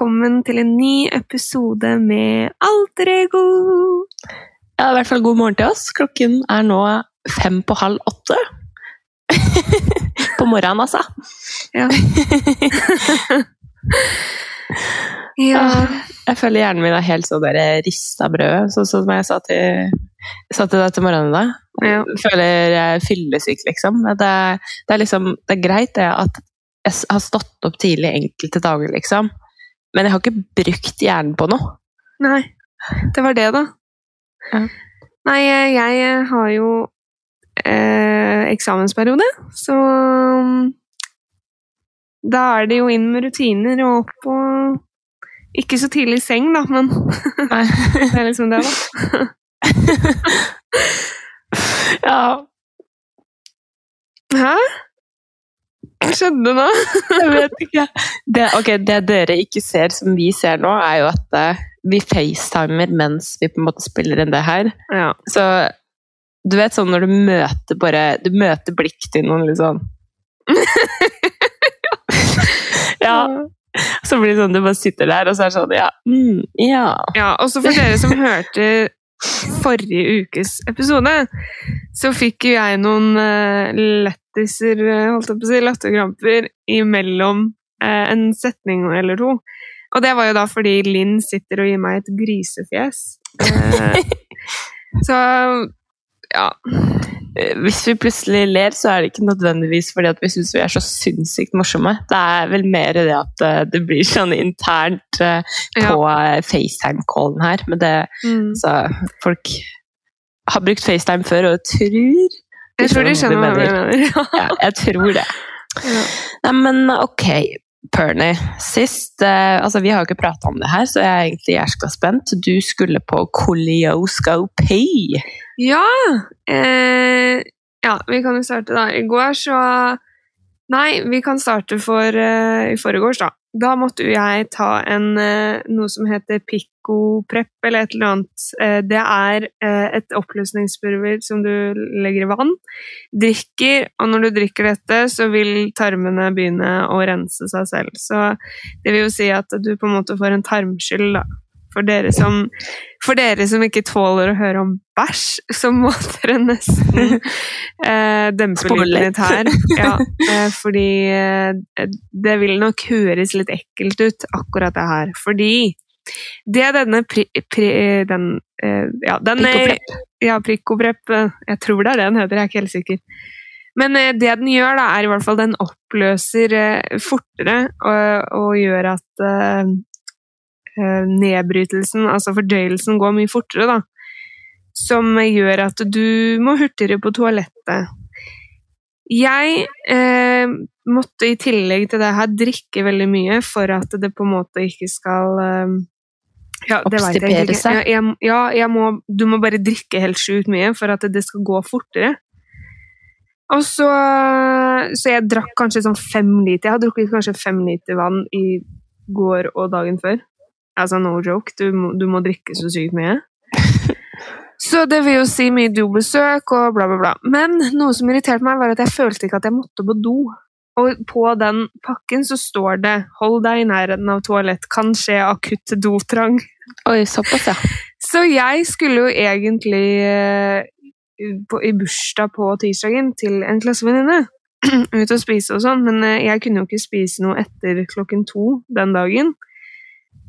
velkommen til en ny episode med Alter Ego! Ja, i hvert fall god morgen til oss. Klokken er nå fem på halv åtte. på morgenen, altså. Ja. ja. Jeg føler hjernen min er helt sånn der rista brød, sånn som jeg sa til, sa til deg til morgenen da. Ja. Jeg føler jeg fyllesyk, liksom. Det, det, er liksom. det er greit det at jeg har stått opp tidlig enkelte dager, liksom. Men jeg har ikke brukt hjernen på noe. Nei, det var det, da. Ja. Nei, eh, jeg har jo eh, eksamensperiode, så mm, da er det jo inn med rutiner og opp og Ikke så tidlig i seng, da, men Nei. det er liksom det, da. ja, Hæ? Skjedde nå? Jeg vet ikke. Det, okay, det dere ikke ser som vi ser nå, er jo at eh, vi facetimer mens vi på en måte spiller inn det her. Ja. Så du vet sånn når du møter bare Du møter blikk til noen sånn Ja. Så blir det sånn du bare sitter der, og så er det sånn Ja. Mm, ja. Ja, også for dere som hørte forrige ukes episode, så fikk jo jeg noen uh, lettiser, eh, holdt jeg på å si, latterkramper imellom eh, en setning eller to. Og det var jo da fordi Linn sitter og gir meg et grisefjes. Eh, så ja. Eh, Hvis vi plutselig ler, så er det ikke nødvendigvis fordi at vi syns vi er så sinnssykt morsomme. Det er vel mer det at eh, det blir sånn internt eh, ja. på eh, FaceTime-callen her. Men det Mm. Så folk har brukt FaceTime før og tror Jeg tror de skjønner hva jeg mener. Ja, jeg tror det. Ja. Nei, men ok, Pernie. Sist eh, Altså, vi har jo ikke prata om det her, så jeg er egentlig jæskla spent. Du skulle på Coleoscopy. Ja, eh, ja, vi kan jo starte da. I går så Nei, vi kan starte for eh, i forgårs, da. Da måtte jo jeg ta en, eh, noe som heter Pico-prep, eller et eller annet. Eh, det er eh, et oppløsningspulver som du legger i vann, drikker, og når du drikker dette, så vil tarmene begynne å rense seg selv. Så det vil jo si at du på en måte får en tarmskyld, da. For dere som, for dere som ikke tåler å høre om bæsj, så må dere nesten eh, dempe lyden litt. her. Ja, eh, fordi eh, det vil nok høres litt ekkelt ut, akkurat det her. Fordi det denne pri, pri, den, eh, ja, den Picoprep. Ja, Pricoprep. eh, Jeg tror det er det den heter, jeg er ikke helt sikker. Men det den gjør, da, er i hvert fall den oppløser fortere og, og gjør at nedbrytelsen, altså fordøyelsen, går mye fortere, da. Som gjør at du må hurtigere på toalettet. Jeg eh, måtte i tillegg til det her drikke veldig mye for at det på en måte ikke skal eh, ja, Oppstipere seg. Ja, jeg, ja jeg må, du må bare drikke helt sjukt mye for at det skal gå fortere. Og så, så jeg drakk kanskje sånn fem liter. Jeg har drukket kanskje fem liter vann i går og dagen før. Altså, no joke. Du må, du må drikke så sykt mye. Så det vil jo si mye dobesøk og bla, bla, bla. Men noe som irriterte meg, var at jeg følte ikke at jeg måtte på do. Og på den pakken så står det 'hold deg i nærheten av toalett, kan skje akutt dotrang'. Oi, såpass, ja. Så jeg skulle jo egentlig eh, på, i bursdag på tirsdagen til en klassevenninne. Ut og spise og sånn, men eh, jeg kunne jo ikke spise noe etter klokken to den dagen.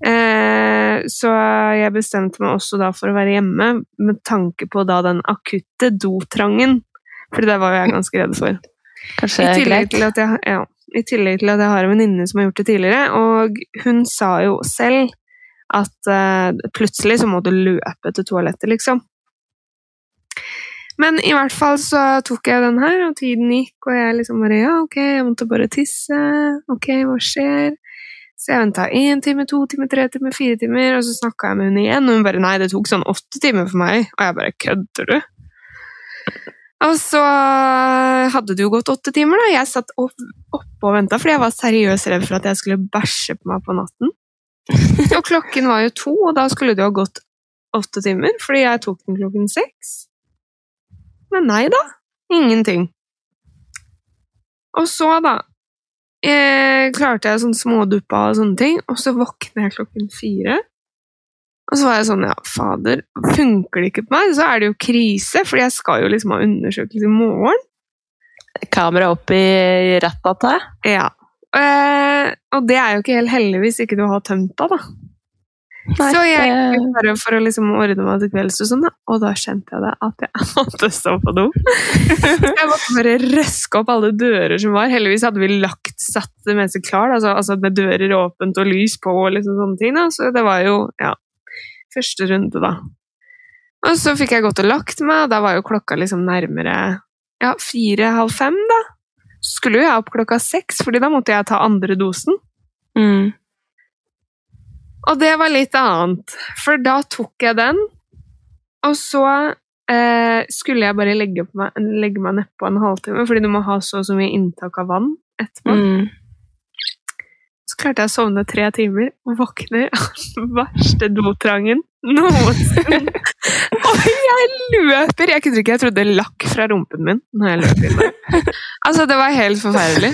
Eh, så jeg bestemte meg også da for å være hjemme, med tanke på da den akutte dotrangen. For det var jo jeg ganske redd for. Kanskje I tillegg, til at jeg, ja, I tillegg til at jeg har en venninne som har gjort det tidligere, og hun sa jo selv at eh, plutselig så må du løpe til toalettet, liksom. Men i hvert fall så tok jeg den her, og tiden gikk, og jeg liksom bare Ja, ok, jeg måtte bare tisse. Ok, hva skjer? Så jeg venta én time, to timer, tre timer, fire timer, og så snakka jeg med hun igjen, og hun bare Nei, det tok sånn åtte timer for meg. Og jeg bare Kødder du? Og så hadde det jo gått åtte timer, da. Jeg satt opp, oppe og venta, fordi jeg var seriøst redd for at jeg skulle bæsje på meg på natten. Og klokken var jo to, og da skulle det jo ha gått åtte timer, fordi jeg tok den klokken seks. Men nei da. Ingenting. Og så, da eh, klarte jeg sånn småduppa og sånne ting, og så våkner jeg klokken fire. Og så var jeg sånn, ja, fader, funker det ikke på meg, så er det jo krise, for jeg skal jo liksom ha undersøkelse i morgen. Kamera opp i rattet. Ja. Eh, og det er jo ikke helt heldigvis ikke du har tømt deg, da. Nei, så jeg gikk bare for å liksom ordne meg til kvelds og sånn, og da kjente jeg det at jeg måtte stå på do. Jeg måtte bare røske opp alle dører som var. Heldigvis hadde vi lagt satt det meste klart, altså, altså med dører åpent og lys på og liksom sånne ting. Da. Så det var jo ja, første runde, da. Og så fikk jeg gått og lagt meg, og da var jo klokka liksom nærmere ja, fire-halv fem, da. Så skulle jo jeg opp klokka seks, fordi da måtte jeg ta andre dosen. Mm. Og det var litt annet, for da tok jeg den, og så eh, skulle jeg bare legge, meg, legge meg nedpå en halvtime, fordi du må ha så og så mye inntak av vann etterpå. Mm. Klarte jeg å sovne tre timer, våkner av den verste dotrangen noensinne. og jeg løper! Jeg kunne ikke, jeg trodde lakk fra rumpen min når jeg løp inn der. Altså, det var helt forferdelig.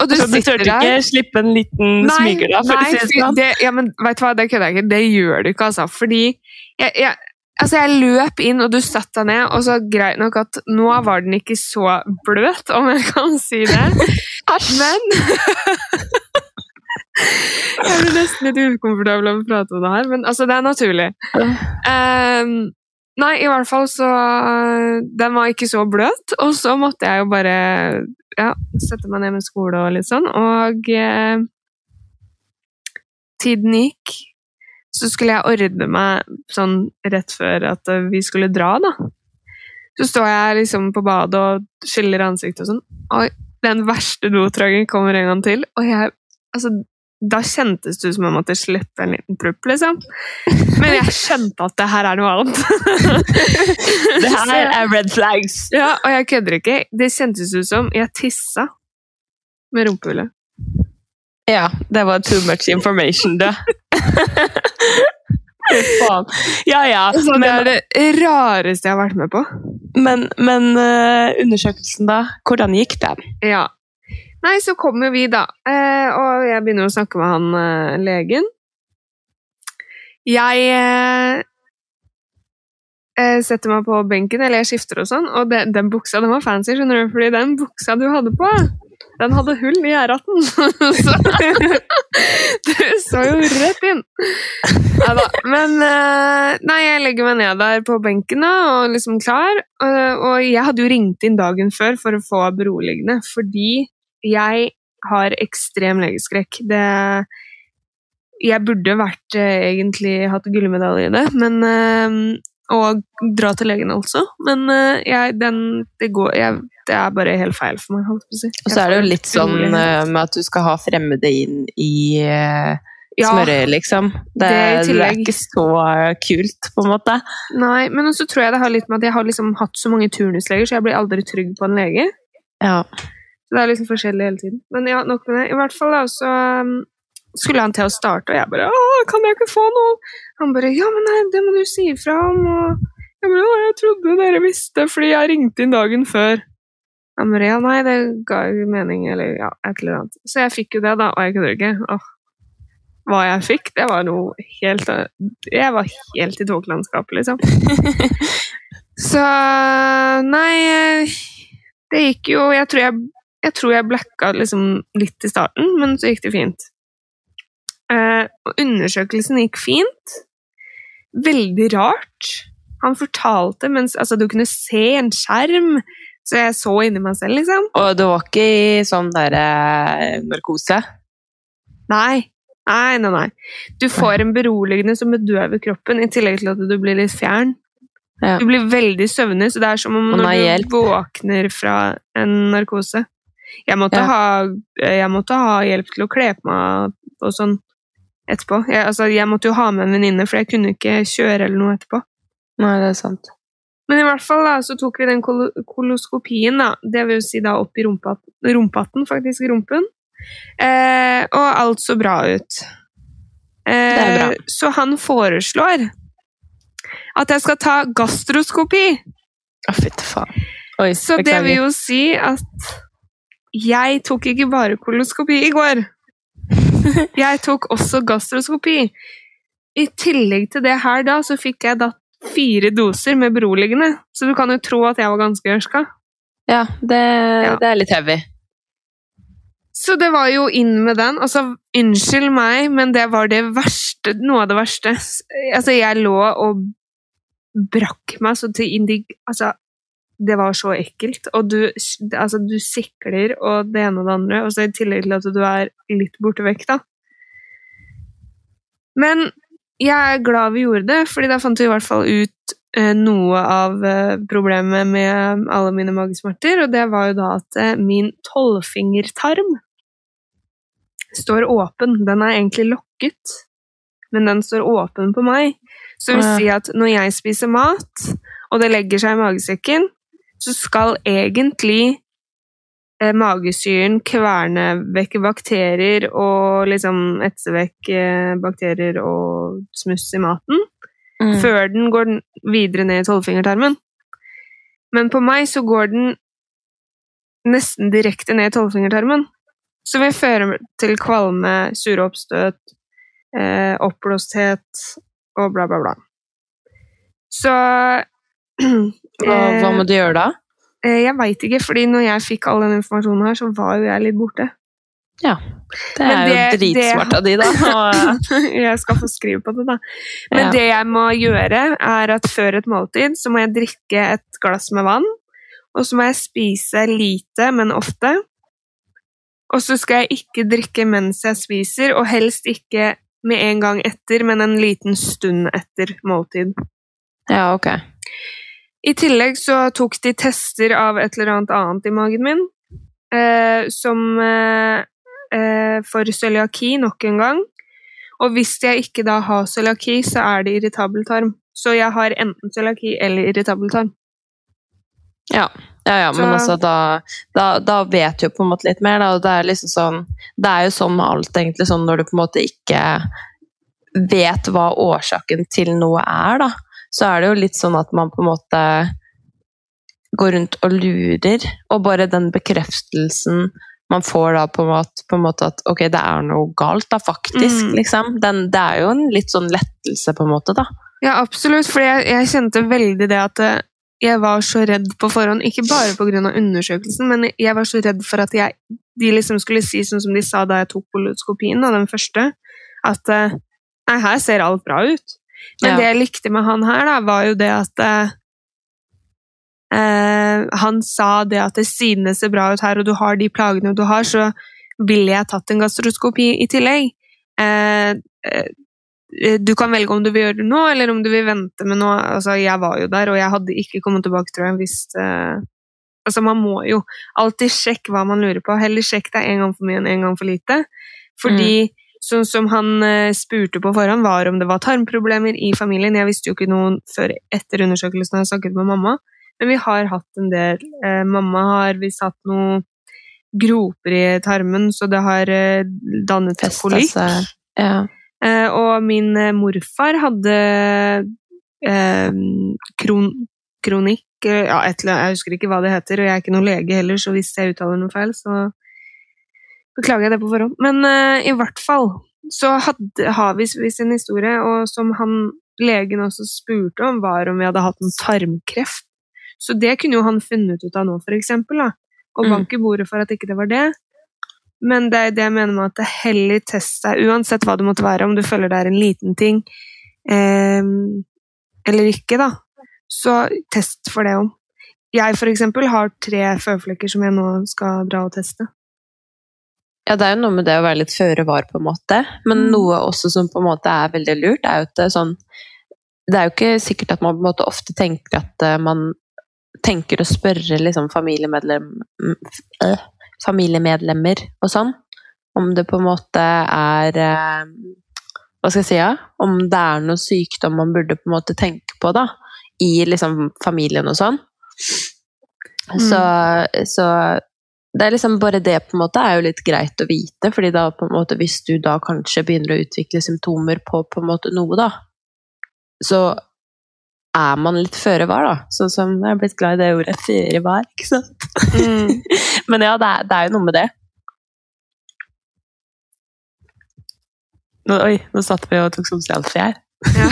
Og du Så du sitter turte der ikke slippe en liten smyger, da? For nei, å si det sånn? det, ja, men vet du hva, det kødder jeg ikke. Det gjør du ikke, altså. Fordi jeg, jeg, altså jeg løp inn, og du satte deg ned, og så greit nok at nå var den ikke så bløt, om jeg kan si det. Men Jeg blir nesten litt ukomfortabel av å prate om det her, men altså, det er naturlig. Um, nei, i hvert fall så Den var ikke så bløt, og så måtte jeg jo bare ja, sette meg ned med skole og litt sånn, og eh, tiden gikk. Så skulle jeg ordne meg sånn rett før at eh, vi skulle dra, da. Så står jeg liksom på badet og skiller ansiktet og sånn. Oi, den verste dotragen kommer en gang til, og jeg Altså, da kjentes det ut som jeg måtte slippe en liten prupp, liksom. Men jeg skjønte at det her er noe annet. Det her er red flags. Ja, og jeg kødder ikke. Det kjentes ut som jeg tissa med rumpehullet. Ja, det var too much information, du. Fy faen. Ja, ja. Så det er det rareste jeg har vært med på. men, men eh, undersøkelsen, da? Hvordan gikk den? Ja. Nei, så kommer vi, da. Eh, og jeg begynner å snakke med han eh, legen. Jeg eh, setter meg på benken, eller jeg skifter og sånn, og det, den buksa den var fancy, skjønner du, fordi den buksa du hadde på, den hadde hull i æraten. så du så jo rett inn. Ja da. Men nei, jeg legger meg ned der på benken og liksom klar. Og jeg hadde jo ringt inn dagen før for å få beroligende, fordi jeg har ekstrem legeskrekk. Det Jeg burde vært eh, egentlig hatt gullmedalje i det, men eh, Og dra til legen, altså. Men eh, jeg, den, det, går, jeg, det er bare helt feil for meg. si. Og så er det jo litt sånn med at du skal ha fremmede inn i Ja. smørøyet, liksom. Det, Det det, er ikke så kult, på en måte. Nei, men så tror jeg det har litt med at jeg har liksom hatt så mange turnusleger, så jeg blir aldri trygg på en lege. Ja. Så det er liksom forskjellig hele tiden. Men ja, nok med det. I hvert fall da, så um, skulle han til å starte, og jeg bare 'Å, kan jeg ikke få noe? Han bare Ja, men nei, det må du si ifra om. Og jeg bare Å, jeg trodde dere visste, fordi jeg ringte inn dagen før. Han bare Ja, nei, det ga jo mening, eller ja, et eller annet. Så jeg fikk jo det, da, og jeg kødder ikke. Åh. Hva jeg fikk, det var noe helt Jeg var helt i tåkelandskapet, liksom. Så Nei, det gikk jo Jeg tror jeg, jeg, tror jeg blacka liksom litt i starten, men så gikk det fint. Eh, undersøkelsen gikk fint. Veldig rart. Han fortalte mens Altså, du kunne se en skjerm, så jeg så inni meg selv, liksom. Og du var ikke i sånn derre narkose? Nei. Nei, nei, nei. Du får en beroligende som bedøver kroppen, i tillegg til at du blir litt fjern. Ja. Du blir veldig søvnig, så det er som om du våkner fra en narkose. Jeg måtte, Ja. ha, jeg måtte ha hjelp til å kle på meg og sånn etterpå. Jeg, altså, jeg måtte jo ha med en venninne, for jeg kunne ikke kjøre eller noe etterpå. Nei, det er sant. Men i hvert fall da, så tok vi den kol koloskopien, da. det vil si da opp i rumpehatten, rumpehatten faktisk, rumpen. Eh, og alt så bra ut. Eh, Det er bra. Så han foreslår at jeg skal ta gastroskopi. Å, fytti faen. Oi, Så det vil jo si at jeg tok ikke bare koloskopi i går. Jeg tok også gastroskopi. I tillegg til det her da, så fikk jeg da fire doser med beroligende. Så du kan jo tro at jeg var ganske ørska. Ja, det, Ja. det er litt heavy. Så det var jo inn med den. Altså, unnskyld meg, men det var det verste, noe av det verste. Altså, jeg lå og brakk meg så til indig... Altså, det var så ekkelt. Og du, altså, du sikler og det ene og det andre, og så i tillegg til at du er litt borte vekk, da. Men jeg er glad vi gjorde det, fordi da fant vi i hvert fall ut eh, noe av eh, problemet med alle mine magesmerter, og det var jo da at eh, min tolvfingertarm står åpen. Den er egentlig lokket, men den står åpen på meg. Så det vil si at når jeg spiser mat, og det legger seg i magesekken, så skal egentlig eh, magesyren kverne vekk bakterier og liksom etse vekk eh, bakterier og smuss i maten Mm. før den går videre ned i tolvfingertarmen. Men på meg så går den nesten direkte ned i tolvfingertarmen. Så vil føre til kvalme, sure oppstøt, eh, oppblåsthet og bla, bla, bla. Så Hva, hva må du gjøre da? eh, Jeg veit ikke, fordi når jeg fikk all den informasjonen her, så var jo jeg litt borte. Ja. Det er er jo dritsmart av de, da. Og, jeg skal få skrive på det, da. Men Ja. det jeg må gjøre, er at før et måltid så må jeg drikke et glass med vann. Og så må jeg spise lite, men ofte. Og så skal jeg ikke drikke mens jeg spiser, og helst ikke med en gang etter, men en liten stund etter måltid. ja, ok. I tillegg så tok de tester av et eller annet annet i magen min, eh, som eh, eh, for cøliaki nok en gang. Og hvis jeg ikke da har cøliaki, så er det irritabel tarm. Så jeg har enten cøliaki eller irritabel tarm. Ja, ja, ja men altså da, da, da vet du jo på en måte litt mer, da. Og det er liksom sånn Det er jo sånn med alt, egentlig, sånn når du på en måte ikke vet hva årsaken til noe er, da. Så er det jo litt sånn at man på en måte går rundt og lurer, og bare den bekreftelsen man får da på en måte, på en måte at ok, det er noe galt, da, faktisk, Mm. liksom. Den, det er jo en litt sånn lettelse, på en måte, da. Ja, absolutt, for jeg, jeg kjente veldig det at eh, jeg var så redd på forhånd, ikke bare av undersøkelsen, men jeg var så redd for at jeg, de liksom skulle si sånn som de sa da jeg tok poloskopien, den første, at eh, nei, her ser alt bra ut. Men Ja. det jeg likte med han her, da, var jo det at eh, eh, han sa det at siden det ser bra ut her, og du har de plagene du har, så ville jeg tatt en gastroskopi i tillegg. Eh, eh, du kan velge om du vil gjøre det nå, eller om du vil vente med noe. Altså, jeg var jo der, og jeg hadde ikke kommet tilbake, tror jeg, hvis eh, Altså, man må jo alltid sjekke hva man lurer på. Heller sjekk deg en gang for mye enn en gang for lite. Fordi sånn som han eh, spurte på forhånd, var om det var tarmproblemer i familien. Jeg visste jo ikke noe før etter undersøkelsen jeg snakket med mamma, men vi har hatt en del. Eh, mamma har visst hatt noen groper i tarmen, så det har eh, dannet et kolikk. Ja. Og min morfar hadde eh, kron, kronikk ja, eller Jeg husker ikke hva det heter, og jeg er ikke noen lege heller, så hvis jeg uttaler noe feil, så beklager jeg det på forhånd. Men uh, i hvert fall så hadde, har vi visst en historie, og som han legen også spurte om, var om vi hadde hatt en tarmkreft. Så det kunne jo han funnet ut av nå, for eksempel. Da. Og bank i bordet for at ikke det var det. Men det er det jeg mener med at det heller test deg, uansett hva det måtte være, om du føler det er en liten ting eh, eller ikke, da. Så test for det òg. Jeg for eksempel har tre føflekker som jeg nå skal dra og teste. Ja, det er jo noe med det å være litt føre var, på en måte. Men Mm. noe også som på en måte er veldig lurt, er jo at det er sånn Det er jo ikke sikkert at man på en måte ofte tenker at eh, man tenker å spørre liksom familiemedlem, øh, familiemedlemmer og sånn, om det på en måte er øh, Hva skal jeg si, ja? Om det er noe sykdom man burde på en måte tenke på, da. I liksom familien og sånn. Så, så det er liksom bare det på en måte er jo litt greit å vite, fordi da på en måte hvis du da kanskje begynner å utvikle symptomer på på en måte noe, da, så er man litt føre var, da. Sånn som jeg er blitt glad i det ordet føre var, ikke sant. Mm. Men ja, det er, det er jo noe med det. Nå, oi, nå satt vi og tok sosialfri her. Ja.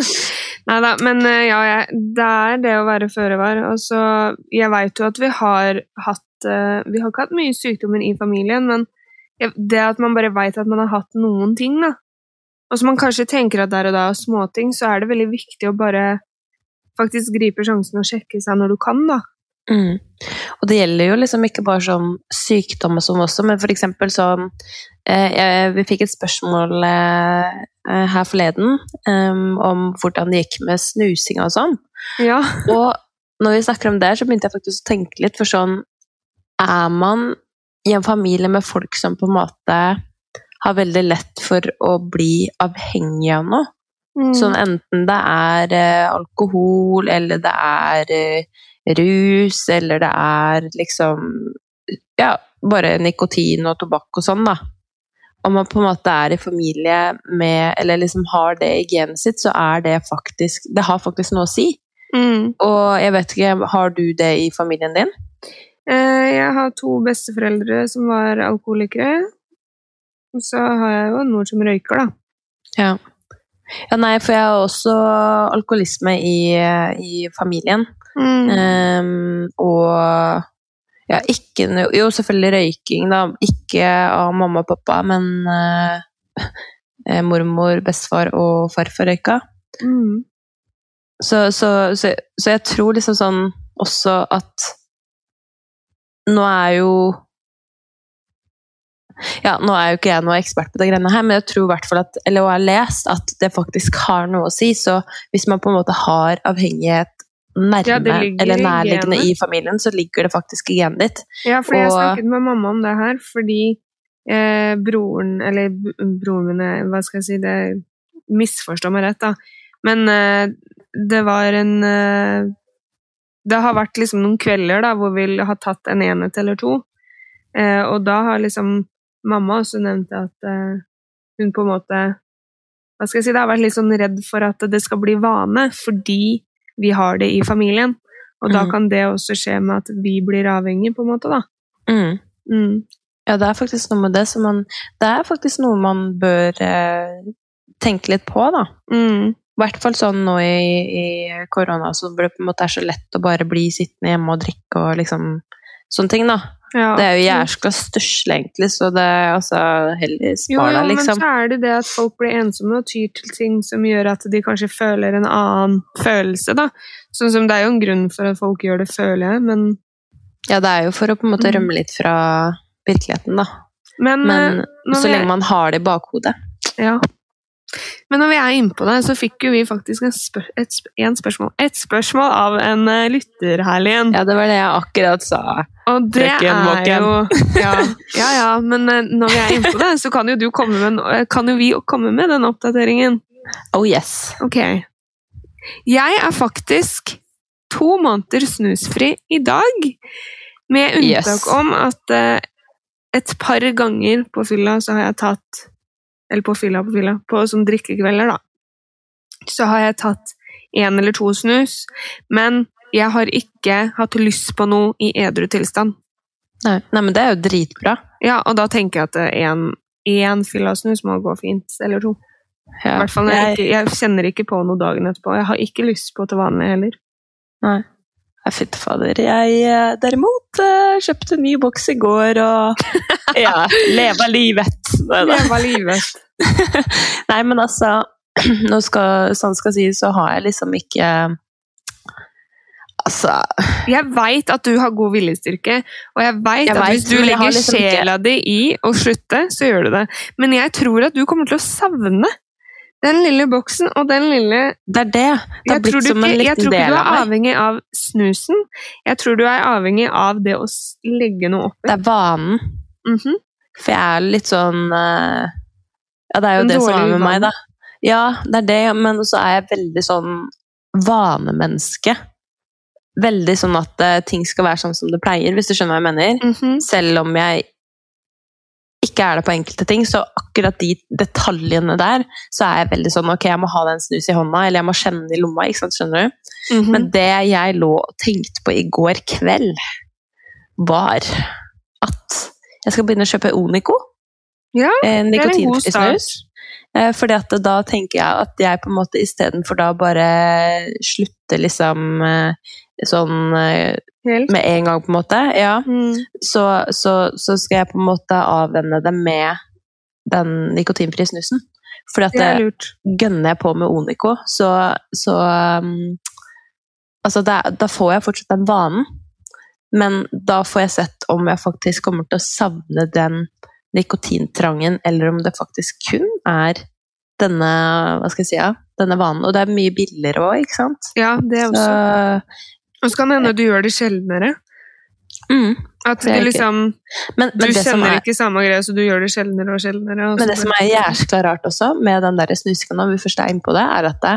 Nei da, men eh, ja, jeg, det er det å være føre var. Og jeg veit jo at vi har hatt eh, Vi har ikke hatt mye sykdommer i familien, men det at man bare veit at man har hatt noen ting, da. Og så man kanskje tenker at der og da er småting, så er det veldig viktig å bare faktisk gripe sjansen og sjekke seg når du kan, da. Mm. Og det gjelder jo liksom ikke bare sånn sykdom og sånn også, men for eksempel sånn Vi fikk et spørsmål eh, eh, her forleden om hvordan det gikk med snusing og sånn. Ja. Og når vi snakker om det, så begynte jeg faktisk å tenke litt, for sånn Er man i en familie med folk som på en måte har veldig lett for å bli avhengig av noe, Mm. Sånn enten det er eh, alkohol, eller det er eh, rus, eller det er liksom Ja, bare nikotin og tobakk og sånn, da. Om man på en måte er i familie med Eller liksom har det i genet sitt, så er det faktisk Det har faktisk noe å si. Mm. Og jeg vet ikke, har du det i familien din? Eh, Jeg har to besteforeldre som var alkoholikere. Og så har jeg jo en mor som røyker, da. Ja. ja nei, for jeg har også alkoholisme i, i familien. Mm. Um, og ja, ikke noe Jo, selvfølgelig røyking, da. Ikke av mamma og pappa, men eh, eh, mormor, bestefar og farfar røyka. Mm. Så, så, så, så jeg tror liksom sånn også at Nå er jo ja, Nå er jo ikke jeg noe ekspert på det greiene her, men jeg tror i hvert fall at, eller jeg har lest at det faktisk har noe å si. Så hvis man på en måte har avhengighet nærme Ja, eller nærliggende i, i familien, så ligger det faktisk i genet ditt. Ja, for jeg Og- snakket med mamma om det her, fordi eh, broren Eller broren min er- Hva skal jeg si det Misforstå meg rett, da. Men eh, det var en eh, Det har vært liksom noen kvelder da, hvor vi har tatt en enhet eller to. Eh, og da har liksom mamma også nevnt at eh, hun på en måte Hva skal jeg si, det har vært litt sånn redd for at det skal bli vane, fordi vi har det i familien. Og da Mm. kan det også skje med at vi blir avhengige, på en måte, da. Mm. Mm. Ja, det er faktisk noe med det som man Det er faktisk noe man bør eh, tenke litt på, da. Mm. I hvert fall sånn nå i, i korona, så det på en måte er så lett å bare bli sittende hjemme og drikke og liksom Sånne ting, da. Ja. Det er jo jæskla stusslig, egentlig, så det altså Heller spar deg, liksom. jo, men liksom. så er det det at folk blir ensomme og tyr til ting som gjør at de kanskje føler en annen følelse, da. Sånn som det er jo en grunn for at folk gjør det, føler jeg, men Ja, det er jo for å på en måte Mm. rømme litt fra virkeligheten, da. Men, Men eh, så lenge man har det i bakhodet. Ja. Men når vi er inne på det, så fikk jo vi faktisk en, spør et, sp en spørsmål Et spørsmål av en uh, lytter, Herlien. Ja, det var det jeg akkurat sa. Og det er jo ja, ja, ja, men uh, når vi er inne på det, så kan jo du komme med, eh, kan jo vi komme med den oppdateringen. Oh yes. Ok. Jeg er faktisk to måneder snusfri i dag, med unntak Yes. om at uh, et par ganger på fylla så har jeg tatt Eller på fylla på fylla, på sånn drikkekvelder, da. Så har jeg tatt én eller to snus, men jeg har ikke hatt lyst på noe i edru tilstand. Nei, nei, men det er jo dritbra. Ja, og da tenker jeg at én, fyllasnus må gå fint, eller to. I Ja. hvert fall jeg, jeg kjenner ikke på noe dagen etterpå. Jeg har ikke lyst på til vanlig heller. Nei. Ja, Fytti fader. Jeg eh, derimot eh, kjøpte en ny boks i går og ja, leva livet. Nei. Leva livet. Nei, men altså nå skal, Sånn skal sies, så har jeg liksom ikke Altså Jeg veit at du har god viljestyrke, og jeg veit at vet, hvis du legger liksom sjela di i å slutte, så gjør du det. Men jeg tror at du kommer til å savne den lille boksen og den lille Det er det. Det har Jeg tror, en liten del av ikke, jeg tror ikke du er meg. avhengig av snusen. Jeg tror du er avhengig av det å legge noe oppi. Det er vanen. Mhm. For jeg er litt sånn eh, Ja, det er jo En det som er med meg, da. Ja, det er det, men så er jeg veldig sånn vanemenneske. Veldig sånn at eh, ting skal være sånn som det pleier, hvis du skjønner hva jeg mener. Mhm. Selv om jeg ikke er det på enkelte ting. Så akkurat de detaljene der, så er jeg veldig sånn ok, jeg må ha den snus i hånda, eller jeg må kjenne den i lomma. ikke sant, skjønner du? Mhm. Men det jeg lå og tenkte på i går kveld, var at jeg skal begynne å kjøpe Onico. Ja, eh, Nikotinfri snus. Eh, Fordi at da tenker jeg at jeg på en måte istedenfor da bare slutter liksom eh, sånn eh, Helt. med en gang, på en måte, ja, Mm. så, så, så skal jeg på en måte avvenne det med den nikotinfrie snusen. Fordi at Det det, gønner jeg på med Onico, så, så um, Altså, det, da får jeg fortsatt den vanen, men da får jeg sett om jeg faktisk kommer til å savne den nikotintrangen, eller om det faktisk kun er denne hva skal jeg si, ja, denne vanen. Og det er mye billigere òg, ikke sant? Ja, det er også. Så, Og så kan det hende du gjør det sjeldnere. mm. At Det du liksom men, Du men det kjenner er ikke samme greia, så du gjør det sjeldnere og sjeldnere. og Men det som er jæskla rart også, med den der snusinga, når vi først er inne på det, er at det,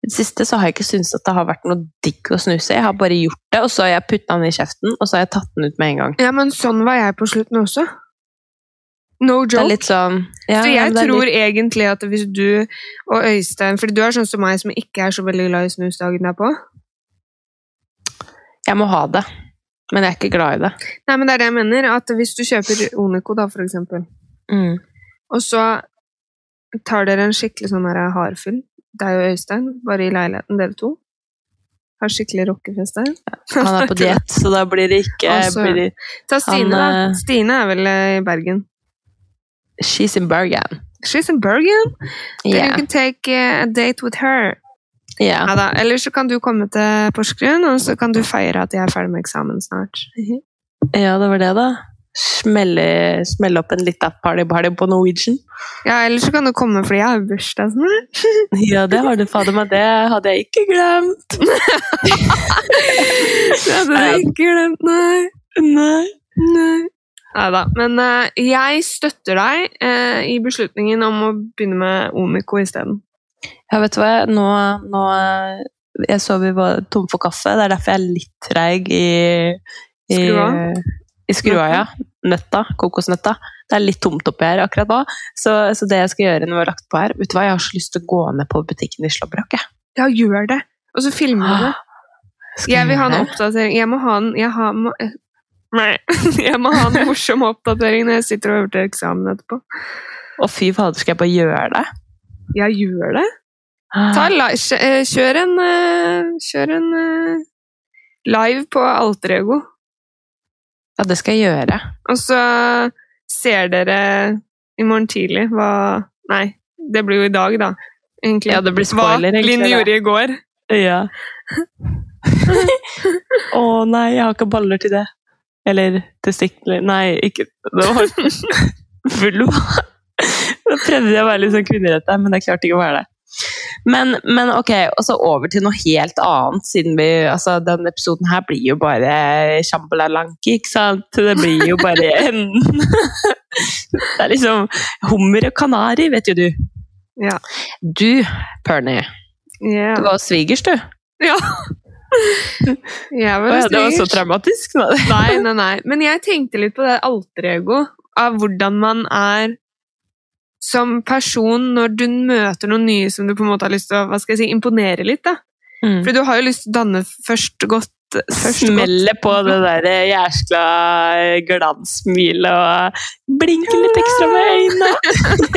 i det siste så har jeg ikke syntes at det har vært noe digg å snuse. Jeg har bare gjort det, og så har jeg putta den i kjeften, og så har jeg tatt den ut med en gang. Ja, men sånn var jeg på slutten også. No Det joke. sånn ja, så jeg tror litt, egentlig at hvis du og Øystein For du er sånn som meg som ikke er så veldig glad i snus dagen derpå. Jeg må ha det, men jeg er ikke glad i det. Nei, men det er det jeg mener. At hvis du kjøper Onico, da, for eksempel, Mm. og så tar dere en skikkelig sånn her hardfyll, deg og Øystein, bare i leiligheten, dere to, har skikkelig rockefest der. Han er på diett, så da blir det ikke Altså, blir det, Ta Stine, Han, da. eh, Stine er vel eh, i Bergen. She's in Bergen. She's in Bergen. Then Yeah. you can take eh, a date with her. Ja. Ja da. Eller så kan du komme til Porsgrunn, og så kan du feire at jeg er ferdig med eksamen snart. ja, det var det, da. Smelle, smelle opp en lita party-party på Norwegian. Ja, eller så kan du komme fordi jeg har bursdag snart. Ja, det har du fader meg. Det hadde jeg ikke glemt. Det hadde jeg ikke glemt, nei. Nei. Nei. Neida. Men uh, jeg støtter deg uh, i beslutningen om å begynne med Omiko isteden. Ja, vet du hva, nå, nå Jeg så vi var tom for kaffe, det er derfor jeg er litt treig i, i Skrua? I skrua, ja. Nøtta. Kokosnøtta. Det er litt tomt oppi her akkurat nå. Så, så det jeg skal gjøre når vi har lagt på her Vet du hva, jeg har så lyst til å gå ned på butikken i Slåbrok, jeg. Ja, gjør det! Og så filmer du det. Jeg vil ha en oppdatering. Jeg må ha en jeg har, må, eh, Nei. Jeg må ha en morsom oppdatering når jeg sitter og øver til eksamen etterpå. Å, fy fader, skal jeg bare gjøre det? Ja, gjør det. Kjør en eh, Kjør en eh, live på alter ego. Ja, det skal jeg gjøre. Og så ser dere i morgen tidlig hva Nei, det blir jo i dag, da. Egentlig. Ja, det blir spoiler, Hva Linn gjorde i går. Ja. Å nei, jeg har ikke baller til det. Eller testikler Nei, ikke Det var full Da prøvde jeg å være litt sånn kvinnerett der, men jeg klarte ikke å være det. Men, men ok, og så over til noe helt annet, siden vi Altså, denne episoden her blir jo bare sjambalalanki, ikke sant? Det blir jo bare en Det er liksom hummer og kanari, vet jo du. Ja. Du, Pernie, Yeah. du var svigers, du. ja. Jeg var svigers. det var så traumatisk. Nei, nei, nei. Men jeg tenkte litt på det alter ego, av hvordan man er som person når du møter noen nye som du på en måte har lyst til å si, imponere litt. da. Mm. For du har jo lyst til å danne først godt. Smelle på det der jæskla glanssmilet og blinke litt ekstra med øynene.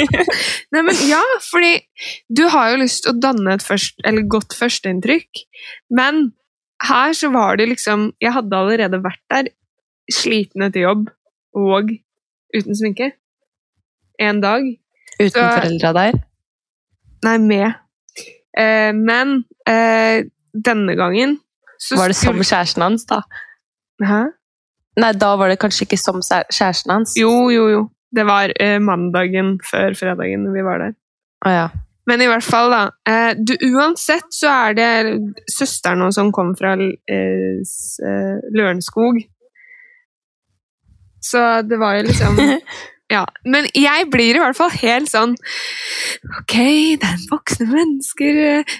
Nei, men ja, fordi du har jo lyst til å danne et først, eller godt førsteinntrykk. Men her så var det liksom Jeg hadde allerede vært der, sliten etter jobb og uten sminke. En dag. Uten Så- foreldra der. Nei, med. Eh, men eh, denne gangen så Var det som kjæresten hans, da? Hæ? Nei, da var det kanskje ikke som kjæresten hans. Jo, jo, jo. Det var eh, mandagen før fredagen vi var der. Ah, ja. Men i hvert fall, da. Eh, du, uansett så er det søsteren som kom fra eh, eh, Lørenskog. Så det var jo liksom Ja. Men jeg blir i hvert fall helt sånn Ok, det er voksne mennesker.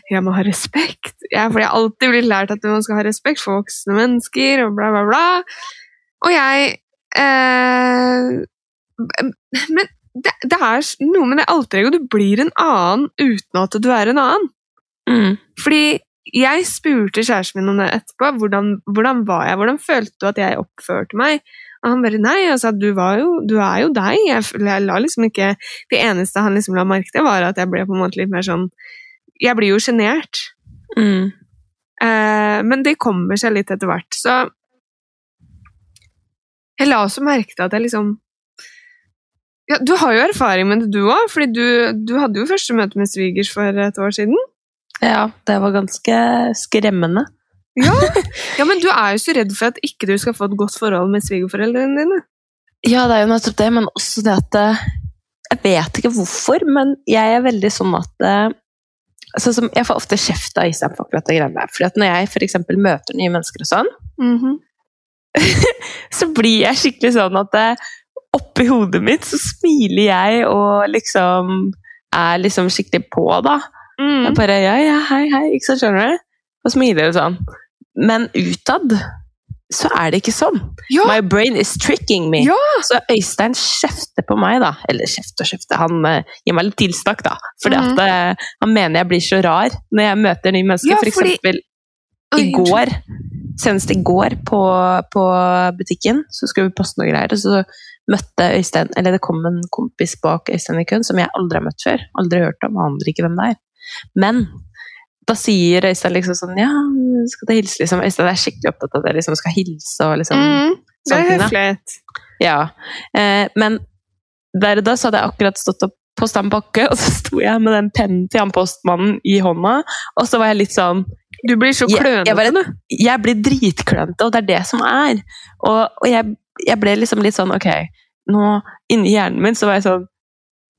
Jeg må ha respekt. Jeg, for jeg har alltid blitt lært at man skal ha respekt for voksne mennesker, og bla, bla, bla. Og jeg eh, Men det, det er noe med det alter ego. Du blir en annen uten at du er en annen. Mm. Fordi jeg spurte kjæresten min om det etterpå. Hvordan, hvordan var jeg? Hvordan følte du at jeg oppførte meg? Og han bare nei, altså, du, var jo, du er jo deg. Jeg, jeg la liksom ikke Det eneste han liksom la merke til, var at jeg ble på en måte litt mer sånn Jeg blir jo sjenert. Mm. Eh, men det kommer seg litt etter hvert. Så jeg la også merke til at jeg liksom ja, Du har jo erfaring med det, du òg, fordi du, du hadde jo første møte med svigers for et år siden. Ja, det var ganske skremmende. Ja. ja, men du er jo så redd for at ikke du skal få et godt forhold med svigerforeldrene dine. Ja, det er jo nettopp det, men også det at eh, Jeg vet ikke hvorfor, men jeg er veldig sånn at som, Jeg får ofte kjeft av Isam for akkurat det greiene der. Fordi at når jeg f.eks. møter nye mennesker og sånn, Mhm. så blir jeg skikkelig sånn at eh, oppi hodet mitt så smiler jeg og liksom er liksom skikkelig på, da. Mm. Jeg bare ja, ja, hei, hei, ikke sant, skjønner du? Og smiler og sånn. Men utad så er det ikke sånn. Ja, My brain is tricking me. Ja! Så Øystein kjefter på meg, da. Eller kjefter og kjefter, han uh, gir meg litt tilsnakk, da. Fordi mm. at eh, han mener jeg blir så rar når jeg møter nye mennesker. Ja, For eksempel fordi... i går, senest i går på, på butikken, så skulle vi poste noe greier, og så møtte Øystein Eller det kom en kompis bak Øystein i køen som jeg aldri har møtt før. Aldri hørt om, aner ikke hvem det er. Men da sier Øystein liksom sånn Ja, skal du hilse, liksom? Øystein er skikkelig opptatt av jeg liksom skal hilse og liksom Mm. Det er høflighet. Ja. Eh, men der og da så hadde jeg akkurat stått opp på Stam Bakke, og så sto jeg med den pennen til han postmannen i hånda, og så var jeg litt sånn Du blir så Jeg- klønete. jeg bare- Jeg blir dritklønete, og det er det som er. Og, og jeg, jeg ble liksom litt sånn Ok, nå inni hjernen min så var jeg sånn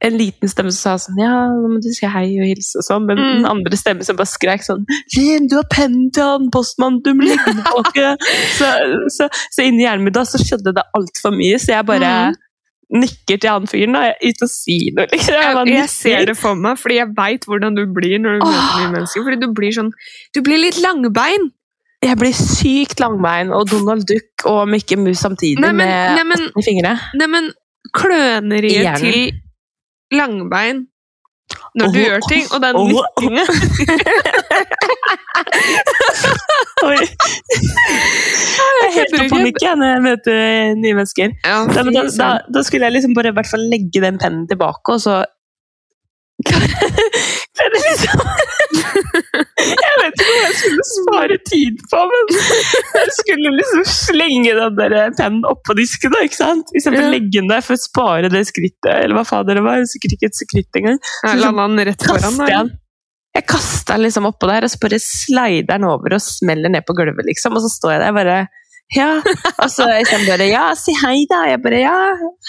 en liten stemme som sa sånn Ja, nå må du si hei og hilse og sånn, men Mm. den andre stemmen som bare skrek sånn Ren, du har pennen til han postmannen, du må legge den tilbake! så, så, så inni hjernen min da så skjedde det altfor mye, så jeg bare Mm. nikker til han fyren, da, uten å si noe. Liksom. Jeg, bare jeg ser det for meg, fordi jeg veit hvordan du blir når du møter nye mennesker. Fordi du blir sånn Du blir litt langbein. Jeg blir sykt langbein og Donald Duck og Mikke Mus samtidig Nei, men, med nei, men, fingre. nei, men kløneriet til langbein når du oh, gjør ting, og den Åh. nikkinga oh. Jeg er helt på panikk når jeg møter nye mennesker. ja, Da, da, da, da skulle jeg liksom bare i hvert fall legge den pennen tilbake, og så Klare liksom Jeg vet ikke hva jeg skulle spare tid på, men jeg skulle liksom slenge den der pennen oppå disken, da, ikke sant? Istedenfor Ja. legge den der for å spare det skrittet, eller hva fader det var. Sikkert ikke et skritt engang. jeg Landa den rett foran deg. jeg kaster den liksom oppå der, og så bare slider den over og smeller ned på gulvet, liksom. Og så står jeg der bare Ja. Og så Øystein bare Ja, si hei, da. Jeg bare Ja,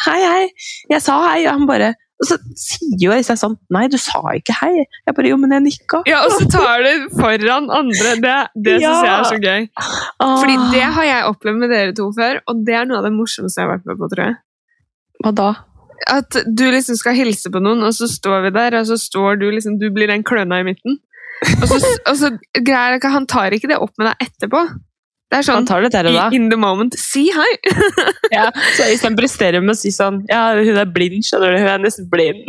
hei, hei. Jeg sa hei, og han bare Og så sier jo Øystein sånn Nei, du sa ikke hei. Jeg bare Jo, men jeg nikka. Ja, og så tar du foran andre. Det, det Ja. syns jeg er så gøy. Ah. Fordi det har jeg opplevd med dere to før, og det er noe av det morsomste jeg har vært med på, tror jeg. Hva da? At du liksom skal hilse på noen, og så står vi der, og så står du liksom Du blir den kløna i midten. Og så, og så greier ikke Han tar ikke det opp med deg etterpå. Det er sånn tar det der in the moment. Si hei! Ja, så Øystein presterer med å si sånn Ja, hun er blind, skjønner du. Hun er nesten blind.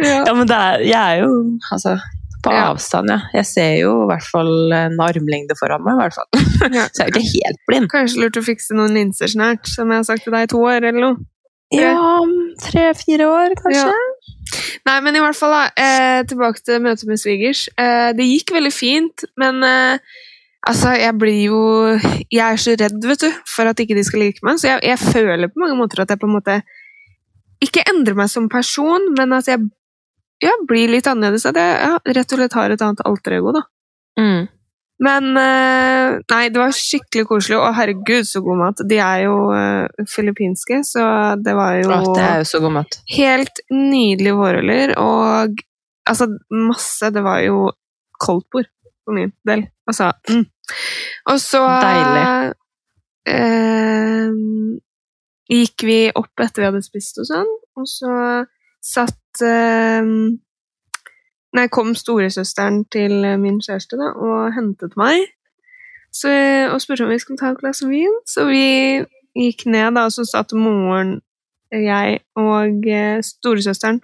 Ja. Ja, men det er, jeg er jo altså, på Ja. avstand, ja. Jeg ser jo i hvert fall en armlengde foran meg. i hvert fall. Ja. Så jeg er jo ikke helt blind. Kanskje lurt å fikse noen linser snart, som jeg har sagt til deg i to år, eller noe. Ja, tre-fire år, kanskje. Nei, men i hvert fall, da. Eh, tilbake til møtet med svigers. Eh, det gikk veldig fint, men eh, altså, jeg blir jo Jeg er så redd, vet du, for at ikke de skal like meg, så jeg, jeg føler på mange måter at jeg på en måte ikke endrer meg som person, men at jeg ja, blir litt annerledes. At jeg ja, rett og slett har et annet alter ego, da. Mm. Men eh, nei, det var skikkelig koselig, og herregud, så god mat. De er jo eh, filippinske, så det var jo Å, det er jo så god mat. helt nydelige vårruller, og altså masse Det var jo koldtbord for min del. Altså mm. Og så Deilig. eh, gikk vi opp etter vi hadde spist og sånn, og så satt eh, Nei, kom storesøsteren til min kjæreste da, og hentet meg. Så, og spurte om vi skulle ta et glass vin. Så vi gikk ned, da, og så satt moren, jeg og eh, storesøsteren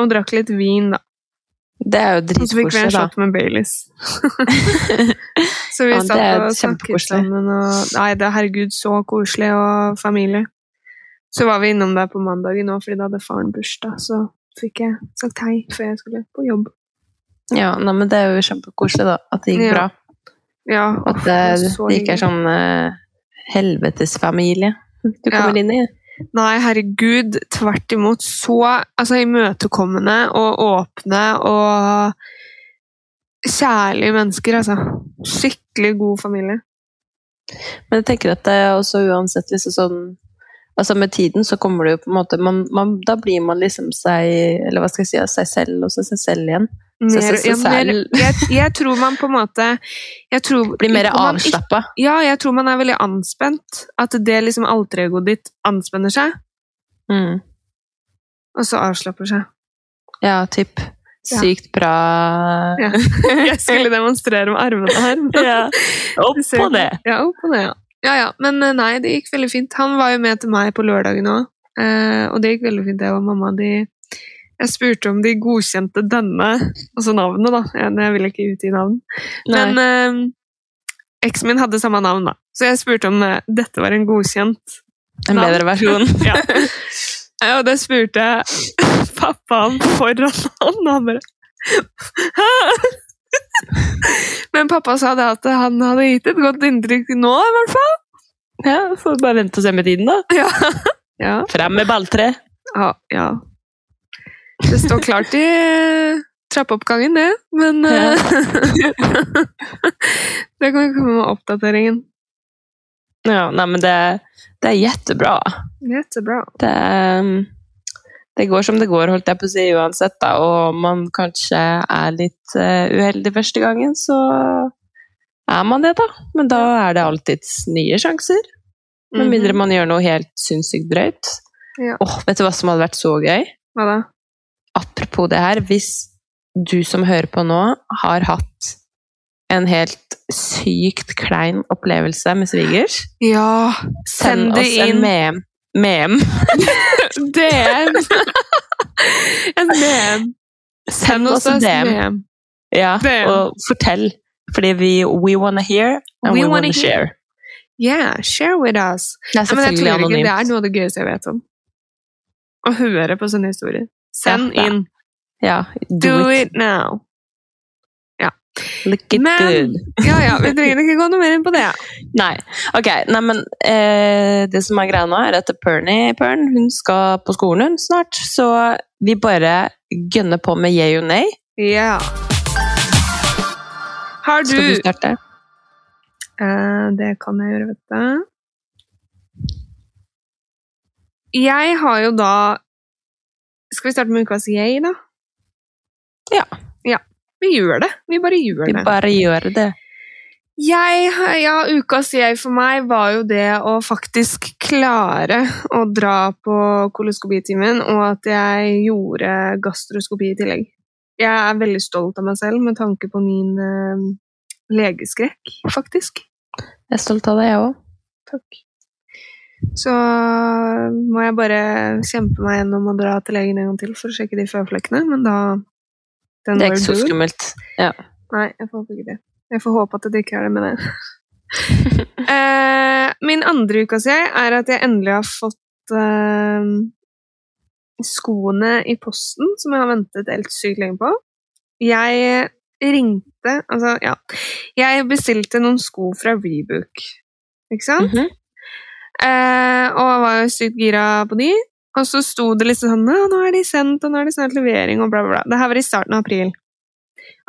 og drakk litt vin, da. Det er jo Og så fikk vi en shot med Baileys. så vi Ja, satt og snakket sammen. Og, nei, det er herregud så koselig, og familie. Så var vi innom der på mandagen òg, fordi da hadde faren bursdag. Så fikk jeg sagt hei før jeg skulle på jobb. Ja, nei, men det er jo kjempekoselig, da. At det gikk Ja. bra. Ja, At det, det ikke er sånn uh, helvetesfamilie du Ja. kommer inn i. Nei, herregud, tvert imot. Så altså, imøtekommende og åpne og kjærlige mennesker, altså. Skikkelig god familie. Men jeg tenker at det er også uansett liksom sånn Altså med tiden så kommer det jo på en måte man, man, Da blir man liksom seg Eller hva skal jeg si Seg selv og seg selv igjen. Mer, ja, mer, jeg, jeg tror man på en måte tror, Blir mer avslappa. Ja, jeg tror man er veldig anspent. At det liksom alteregoet ditt anspenner seg, Mm. og så avslapper seg. Ja, typ. Ja. Sykt bra Ja. Jeg skulle demonstrere med armene her. Ja. Opp Det på det! Ja, opp på det, ja. Ja, ja. Men eh, nei, det gikk veldig fint. Han var jo med til meg på lørdagen òg, eh, og det gikk veldig fint, jeg og mamma. De, jeg spurte om de godkjente denne, altså navnet, da. Jeg, jeg vil ikke utgi navn. Nei. Men eh, eksen min hadde samme navn, da. Så jeg spurte om eh, dette var en godkjent en navn. bedre versjon. ja. ja, og det spurte jeg pappaen foran han, og han bare Hæ? Men pappa sa det at han hadde gitt et godt inntrykk nå, i hvert fall. Ja, Får bare vente og se med tiden, da. Ja. ja. Frem med balltre! Ja, ja. Det står klart i eh, trappeoppgangen, det. Men Ja. eh, Det kan komme med oppdateringen. Ja, nei, men det, det er jettebra. Jettebra. Det, um, det går som det går, holdt jeg på å si, uansett. Da. Og om man kanskje er litt eh, uheldig første gangen, så er man det, da. Men da er det alltids nye sjanser. Med Mhm. mindre man gjør noe helt sinnssykt drøyt. Ja. oh, vet du hva som hadde vært så gøy? Hva da? Apropos det her, hvis du som hører på nå, har hatt en helt sykt klein opplevelse med svigers, Ja, send Send det oss en inn. mem. Mem. DM! en mem. Send oss en DM. DM. Ja, DM. og fortell. Fordi vi we wanna hear, and We we, wanna wanna share. Yeah, share with us. Det er selvfølgelig anonymt. det er noe av det gøyeste jeg vet om. Å høre på sånne historier. Send Ja, ja. inn. Ja, do, Do it. it now. Look it Men- good. Ja, ja, vi trenger ikke gå noe mer inn på det. Nei, ok. Nei, men eh, det som er greia nå, er at Pernie Pern, hun skal på skolen hun snart, så vi bare gønner på med yeah og nei. Ja. Har du, Skal du starte? Eh, Det kan jeg gjøre, vet du. Jeg har jo da Skal vi starte med ukas yay, da? Ja. Ja, Vi gjør det. Vi bare gjør Vi det. bare gjør det. Jeg, ja, ukas jeg for meg var jo det å faktisk klare å dra på koloskopitimen, og at jeg gjorde gastroskopi i tillegg. Jeg er veldig stolt av meg selv med tanke på min uh, legeskrekk, faktisk. Jeg er stolt av deg, jeg òg. Takk. Så må jeg bare kjempe meg gjennom å dra til legen en gang til for å sjekke de føflekkene, men da den Det er ikke så skummelt. Ja. Nei, jeg får håpe ikke det. Jeg får håpe at det ikke er det med det. eh, min andre ukas jeg er at jeg endelig har fått eh, skoene i posten, som jeg har ventet helt sykt lenge på. Jeg ringte Altså, ja. Jeg bestilte noen sko fra Rebook, ikke sant? Mhm. Eh, og jeg var jo sykt gira på de. Og så sto det liksom sånn 'Nå er de sendt, og nå er det snart levering', og bla, bla, bla. Det her var i starten av april.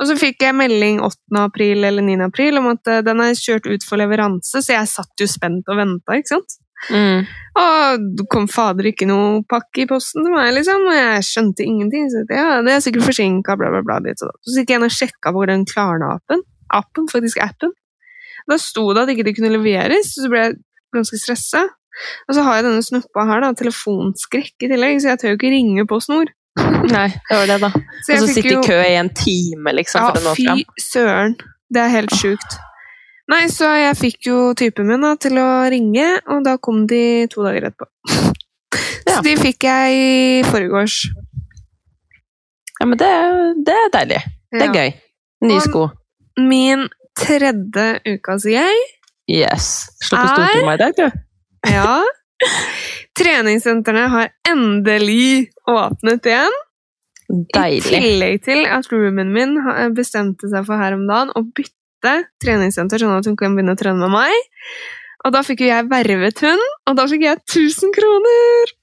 Og så fikk jeg melding 8. april eller 9. april om at eh, den er kjørt ut for leveranse, så jeg satt jo spent og venta, ikke sant? Mm. Og det kom fader ikke noe pakke i posten til meg, liksom, og jeg skjønte ingenting. Så jeg ja, det er sikkert forsinka, bla, bla, bla. Dit og. Så gikk jeg inn og sjekka på den Klarna-appen. Appen, faktisk appen. Da sto det at ikke det kunne leveres, så ble jeg ganske stressa. Og så har jeg denne snuppa her, da, telefonskrekk i tillegg, så jeg tør jo ikke ringe på snor. Nei, det var det, da. Så Og så sitte jo- i kø i en time, liksom, for å ja, nå fram. fy søren. Det er helt sjukt. Nei, så jeg fikk jo typen min da, til å ringe, og da kom de to dager etterpå. Ja. Så de fikk jeg i forgårs. Ja, men det, det er deilig. Det er Ja. gøy. Nye Og- sko. Min tredje uka, sier jeg. Yes. Slå på Er- stortromma i dag, du. Ja. Treningssentrene har endelig åpnet igjen. Deilig. I tillegg til at roomien min bestemte seg for her om dagen å bytte treningssenter, sånn at hun kan begynne å trene med meg. Og da fikk jo jeg vervet hun, og da fikk jeg 1000 kroner!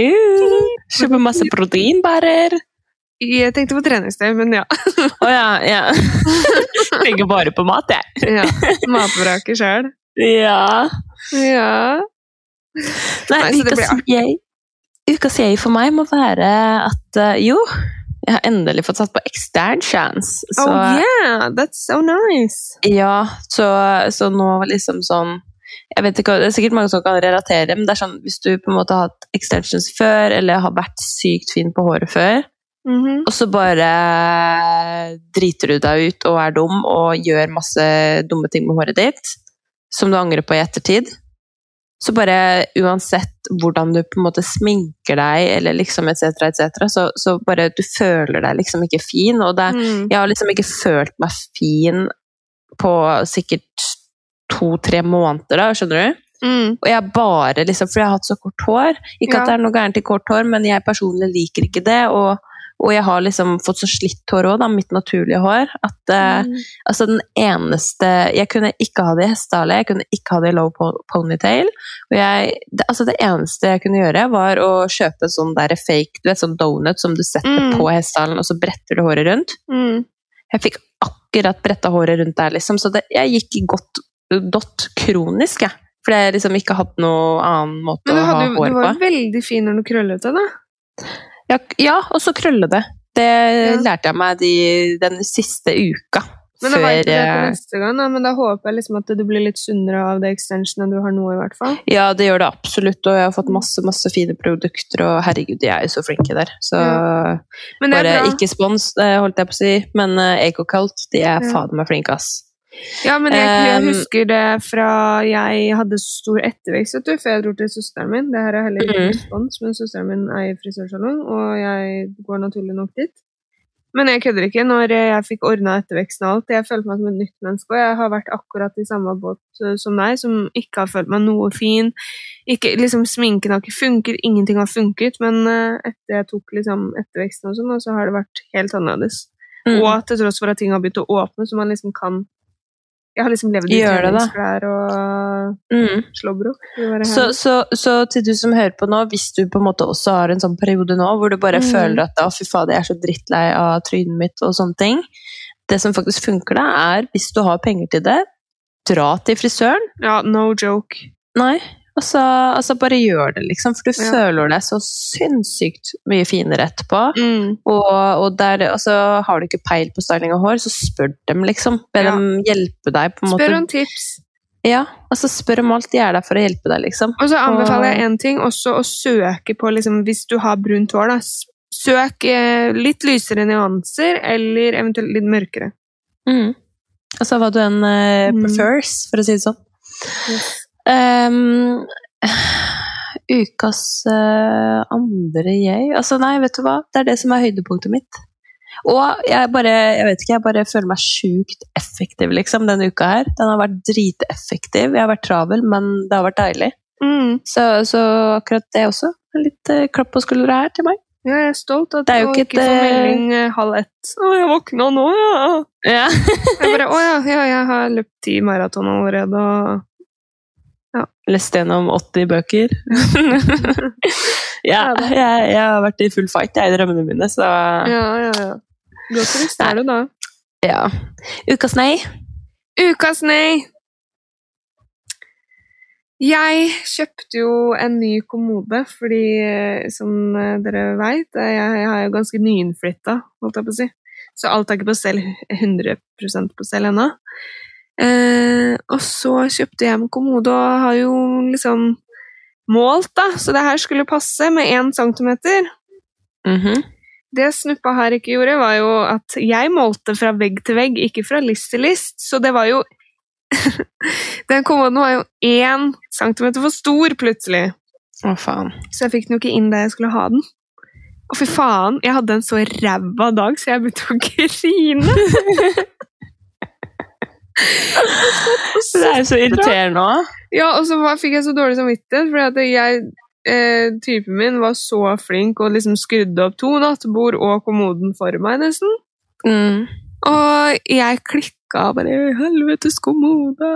Uh, Kjøpe masse proteinbærer. Jeg tenkte på treningstøy, men ja. Å ja, ja. Tenker bare på mat, jeg. ja. Matvraket sjøl. Ja. Ja. Nei, Nei, ukas blir jeg, ukas jeg for meg må være at uh, jo, jeg har endelig fått satt på ekstern chance. Så Oh yeah, that's so nice! ja, så, så nå liksom sånn jeg vet ikke, Det er sikkert mange som kan relatere, men det er sånn, hvis du på en måte har hatt extensions før, eller har vært sykt fin på håret før, Mhm. og så bare driter du deg ut og er dum og gjør masse dumme ting med håret ditt, som du angrer på i ettertid, så bare uansett hvordan du på en måte sminker deg, eller liksom etc., etc., så, så bare du føler deg liksom ikke fin. Og det, Mm. jeg har liksom ikke følt meg fin på sikkert to-tre måneder, da, skjønner du? Mm. Og jeg bare liksom, For jeg har hatt så kort hår. Ikke Ja. at det er noe gærent i kort hår, men jeg personlig liker ikke det. Og, og jeg har liksom fått så slitt hår òg, mitt naturlige hår. At mm. uh, altså den eneste Jeg kunne ikke ha det i hestehale, jeg kunne ikke ha det i low ponytail. Og jeg, det, altså det eneste jeg kunne gjøre, var å kjøpe sånn der fake du vet, sånn donut som du setter Mm. på hestehalen, og så bretter du håret rundt. Mm. Jeg fikk akkurat bretta håret rundt der, liksom. Så det, jeg gikk godt dott kronisk, jeg. Fordi jeg liksom ikke hadde noen annen måte å ha hår på. Men du var var veldig fin når du krøllet deg, da. Ja, ja, og så krølle det. Det Ja. lærte jeg meg de, den siste uka. Men da vet du det til eh, neste gang, da. Men da håper jeg liksom at du blir litt sunnere av det extensionet du har nå, i hvert fall. Ja, det gjør det absolutt, og jeg har fått masse masse fine produkter, og herregud, de er jo så flinke der. Så Men det er bare bra. ikke spons, det holdt jeg på å si, men uh, Ecocult, de er Ja. fader meg flinke, ass. Ja, men jeg, jeg husker det fra jeg hadde stor ettervekst, vet du, før jeg dro til søsteren min. Det her er heller ikke Mhm. respons, men søsteren min er i frisørsalong, og jeg går naturlig nok dit. Men jeg kødder ikke. Når jeg fikk ordna etterveksten og alt, jeg følte meg som et nytt menneske, og jeg har vært akkurat i samme båt eh, som deg, som ikke har følt meg noe fin. Ikke, liksom, sminken har ikke funket, ingenting har funket, men eh, etter jeg tok liksom, etterveksten og sånn, så har det vært helt annerledes. Mm. Og til tross for at ting har begynt å åpne, så man liksom kan Jeg har liksom levd i treningsklær og Mm. slåbro. Så, så, så til du som hører på nå, hvis du på en måte også har en sånn periode nå hvor du bare Mm. føler at å, fy fader, jeg er så drittlei av trynet mitt og sånne ting Det som faktisk funker da, er hvis du har penger til det, dra til frisøren. Ja, no joke. Nei, altså, så bare gjør det, liksom. For du Ja. føler deg så sinnssykt mye finere etterpå. Mm. Og, og der, altså, har du ikke peil på styling av hår, så spør dem, liksom. Be Ja. dem hjelpe deg. på en måte. Spør om tips. Ja, altså Spør om alt. De er der for å hjelpe deg, liksom. Og så anbefaler jeg Og- én ting, også å søke på liksom, Hvis du har brunt hår, da, søk eh, litt lysere nyanser, eller eventuelt litt mørkere. Mm. Altså hva du enn eh, Mm. prefers, for å si det sånn. Yes. Ehm, ukas uh, andre jeg Altså, nei, vet du hva? Det er det som er høydepunktet mitt. Og jeg bare jeg vet ikke, jeg bare føler meg sjukt effektiv liksom, denne uka her. Den har vært driteffektiv. Jeg har vært travel, men det har vært deilig. Mm. Så, så akkurat det også. En litt uh, klapp på skuldra her til meg. Ja, jeg er stolt at å ikke ikke få eh, melding halv ett. Å, jeg våkna nå, ja! Ja. Jeg bare Å ja, ja, jeg har løpt ti maraton allerede, og Lest gjennom 80 bøker. ja, Ja, jeg, jeg har vært i full fight jeg, i drømmene mine, så Ja, ja, ja. Godt prestere du, da. ja. Ukas nei. Ukas nei! Jeg kjøpte jo en ny kommode, fordi eh, som eh, dere veit, jeg, har er jo ganske nyinnflytta, holdt jeg på å si. Så alt er ikke på stell 100% på stell ennå. Eh, og så kjøpte jeg en kommode og har jo liksom målt, da, så det her skulle passe med én centimeter. Mhm. Det Snuppa her ikke gjorde, var jo at jeg målte fra vegg til vegg, ikke fra list til list. Så det var jo Den kommoden var jo én centimeter for stor plutselig. Å, faen. Så jeg fikk den jo ikke inn der jeg skulle ha den. Og fy faen, jeg hadde en så ræva dag, så jeg begynte å grine. Det er jo så irriterende òg. Ja, og så fikk jeg så dårlig samvittighet, fordi jeg, eh, typen min var så flink og liksom skrudde opp to nattbord og kommoden for meg, nesten. Mm. Og jeg klikka bare Helvetes kommode!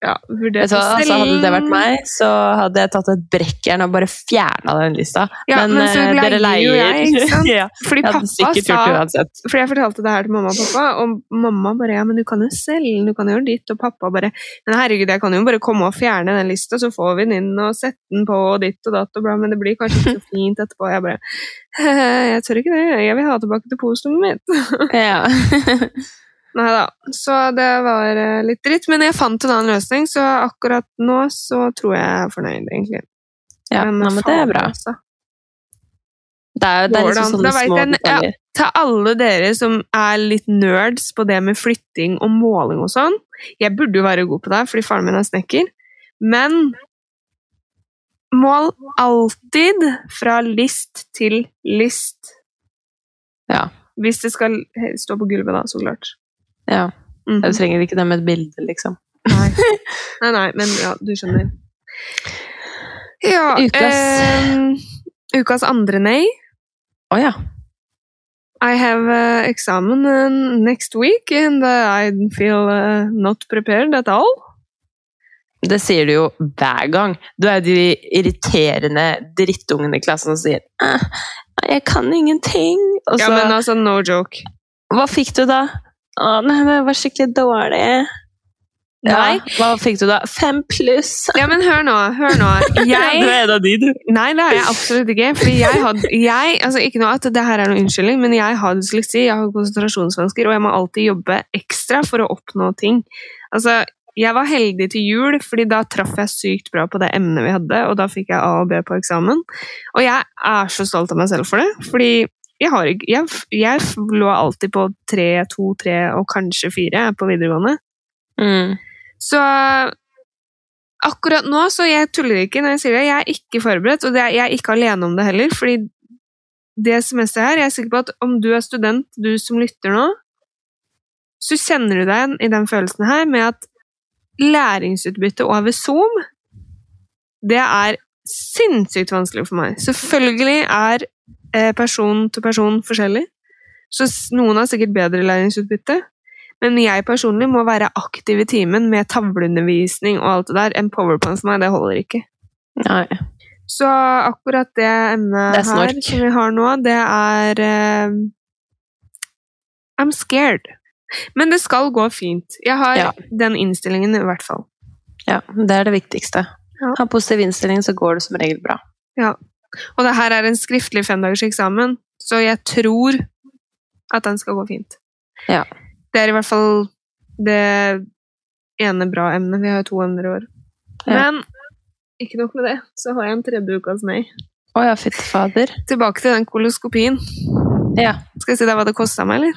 Ja, vurdert du altså, hadde det vært meg, så hadde jeg tatt et brekkjern og bare fjerna den lista. Ja, men så eh, dere leier jo jeg, ikke sant? ja, Fordi jeg hadde pappa sikkert sa gjort det uansett. Fordi jeg fortalte det her til mamma og pappa, og mamma bare ja, men du kan jo selge du kan gjøre ditt, og pappa bare men herregud, jeg kan jo bare komme og fjerne den lista, så får vi den inn og sette den på og ditt og datt og bla, men det blir kanskje ikke så fint etterpå. Jeg bare jeg tør ikke det, jeg vil ha tilbake til postrommet mitt. Ja. Nei da, så det var eh, litt dritt, men jeg fant en annen løsning, så akkurat nå så tror jeg jeg er fornøyd, egentlig. ja, Men nei, men det er bra. altså. Det er, det er liksom sånne små jeg- ja. til alle dere som er litt nerds på det med flytting og måling og sånn Jeg burde jo være god på det, fordi faren min er snekker. Men mål alltid fra list til list. Ja. Hvis det skal stå på gulvet, da, så klart. Ja. Mhm. Du trenger ikke det med et bilde, liksom. Nei. nei, nei, men ja, du skjønner. Ja Ukas. eh, ukas andre nei. Å ja. I have uh, examen uh, next week, and uh, I feel uh, not prepared at all. Det sier du jo hver gang. Du er de irriterende drittungene i klassen som sier eh, 'Jeg kan ingenting'. Så Ja, men altså, no joke. Hva fikk du da? Å, nei, men det var skikkelig dårlig. Ja, hva fikk du da? Fem pluss. Ja, men hør nå, hør nå. Du er en av de, du. Nei, det er jeg absolutt ikke. Fordi jeg hadde jeg, altså Ikke noe at det her er noe unnskyldning, men jeg har dysleksi, jeg har konsentrasjonsvansker, og jeg må alltid jobbe ekstra for å oppnå ting. Altså, jeg var heldig til jul, fordi da traff jeg sykt bra på det emnet vi hadde, og da fikk jeg A og B på eksamen. Og jeg er så stolt av meg selv for det, fordi jeg, har jeg, jeg lå alltid på tre, to, tre og kanskje fire på videregående. Mm. Så akkurat nå, så jeg tuller ikke når jeg sier det, jeg er ikke forberedt, og det er, jeg er ikke alene om det heller, fordi det semesteret her, jeg er sikker på at om du er student, du som lytter nå, så kjenner du deg igjen i den følelsen her med at læringsutbytte over Zoom, det er sinnssykt vanskelig for meg. Selvfølgelig er person til person forskjellig, så noen har sikkert bedre læringsutbytte, men jeg personlig må være aktiv i timen med tavleundervisning og alt det der. En powerpoint for meg, det holder ikke. Nei. Så akkurat det emnet Det er her som vi har nå, det er uh, I'm scared. Men det skal gå fint. Jeg har Ja. den innstillingen i hvert fall. Ja, det er det viktigste. Ja. Ha positiv innstilling, så går det som regel bra. Og det her er en skriftlig femdagers eksamen, så jeg tror at den skal gå fint. Ja. Det er i hvert fall det ene bra emnet. Vi har jo to emner i år. Ja. Men ikke nok med det, så har jeg en tredje ukas nei. Å ja, fytti fader. Tilbake til den koloskopien. Ja. Skal jeg si deg hva det kosta meg, eller?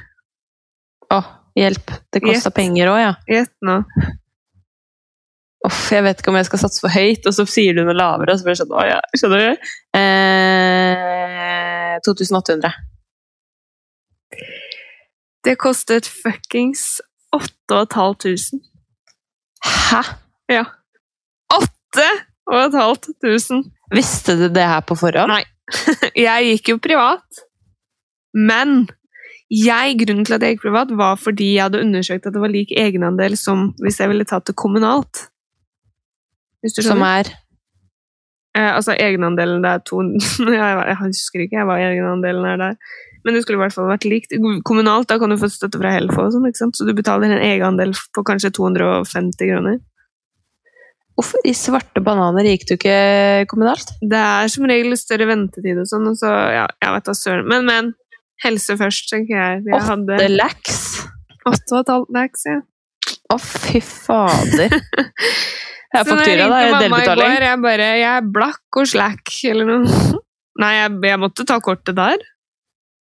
Å, hjelp. Det kosta penger òg, ja. Gjett nå. Uff, jeg vet ikke om jeg skal satse for høyt, og så sier du noe lavere, og så blir det sånn, å ja, skjønner du? Eh, 2800. Det kostet fuckings 8500. Hæ? Ja. 8500! Visste du det her på forhånd? Nei. Jeg gikk jo privat. Men jeg, grunnen til at jeg gikk privat, var fordi jeg hadde undersøkt at det var lik egenandel som hvis jeg ville tatt det kommunalt. Hvis du Som er Eh, altså egenandelen det er to jeg, jeg husker ikke hva egenandelen er der. Men det skulle i hvert fall vært likt. Kommunalt da kan du få støtte fra Helfo, og sånn, ikke sant? så du betaler en egenandel på kanskje 250 kroner. Hvorfor i svarte bananer gikk du ikke kommunalt? Det er som regel større ventetid og sånn, og så ja, jeg vet da søren. Men, men. Helse først, tenker jeg. Jeg hadde Åtte lax. åtte og et halvt lax, ja. Å, fy fader. Jeg faktura, da. Delbetaling. går, jeg bare Jeg er blakk og slack, eller noe. Nei, jeg, jeg måtte ta kortet der.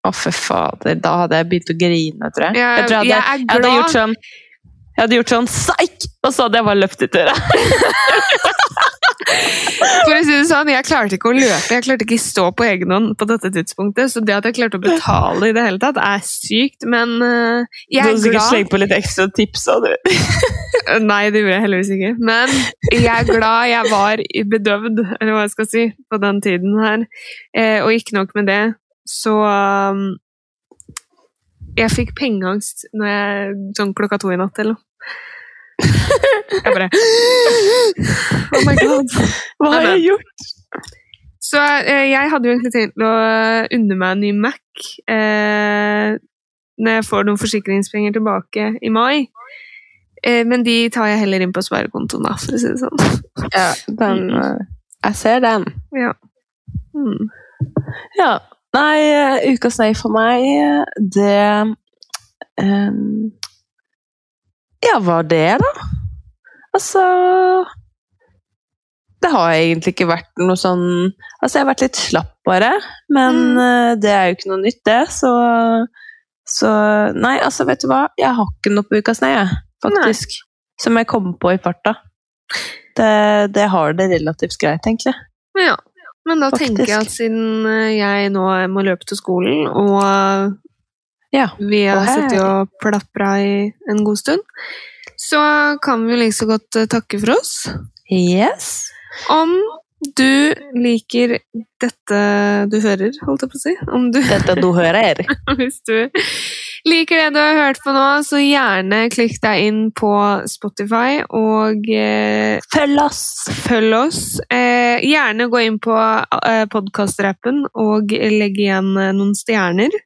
Å, fy fader. Da hadde jeg begynt å grine, tror jeg. Jeg, jeg, tror jeg, jeg hadde, jeg hadde gjort sånn Jeg hadde gjort sånn psyk, og så hadde jeg bare løftet døra. For å si det sånn, Jeg klarte ikke å løpe, jeg klarte ikke å stå på egen hånd på dette tidspunktet. Så det at jeg klarte å betale i det hele tatt, er sykt. Men uh, jeg Du er hadde sikkert glad slengt på litt ekstra tips. Og du. Nei, det gjorde jeg heldigvis ikke. Men jeg er glad jeg var bedøvd, eller hva jeg skal si, på den tiden her. Eh, og ikke nok med det, så um, Jeg fikk pengeangst når jeg, sånn klokka to i natt eller noe. Jeg bare Oh my god. Hva har jeg gjort? Så eh, jeg hadde jo egentlig tenkt å unne meg en ny Mac eh, når jeg får noen forsikringspenger tilbake i mai. Eh, men de tar jeg heller inn på sparekontoen, da, for å si det sånn. Ja, den eh, Jeg ser den. Ja. Mm. Ja. Nei, eh, ukas nei for meg, eh, det ehm, Ja, hva det, da? Altså Det har egentlig ikke vært noe sånn Altså, jeg har vært litt slapp, bare. Men Mm. eh, det er jo ikke noe nytt, det, så Så Nei, altså, vet du hva? Jeg har ikke noe på ukas nei, jeg, faktisk. Som jeg kom på i farta. Det, det har det relativt greit, egentlig. Ja. Men da Faktisk. tenker jeg at siden eh, jeg nå må løpe til skolen, og Ja. vi har sittet og plapra i en god stund, så kan vi like så godt eh, takke for oss. Yes. Om du liker dette du hører, holdt jeg på å si. Om du, Dette du hører. hvis du liker det du har hørt på nå, så gjerne klikk deg inn på Spotify og eh, Følg oss! følg oss. Eh, gjerne gå inn på eh, podkastrappen og legg igjen eh, noen stjerner.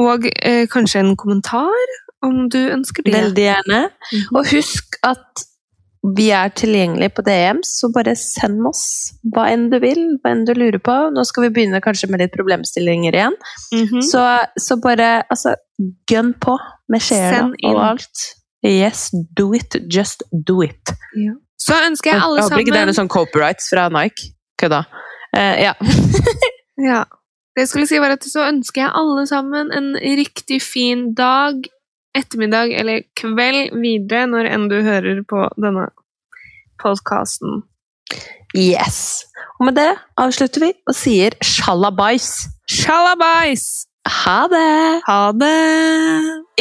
Og eh, kanskje en kommentar, om du ønsker det. Veldig gjerne. Mhm. Og husk at vi er tilgjengelige på DMs, så bare send oss hva enn du vil, hva enn du lurer på. Nå skal vi begynne kanskje med litt problemstillinger igjen. Mhm. Så, så bare altså, gønn på med sjela og alt. Yes, do it. Just do it. Så ønsker jeg alle sammen jeg håper ikke det er noe sånn copyrights fra Nike. Kødda. Uh, ja. Ja. Det jeg skulle si var at så ønsker jeg alle sammen en riktig fin dag, ettermiddag eller kveld videre når enn du hører på denne podkasten. Yes. Og med det avslutter vi og sier sjalabais. Sjalabais! Ha det! Ha det!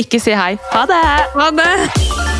Ikke si hei. Ha det! Ha det!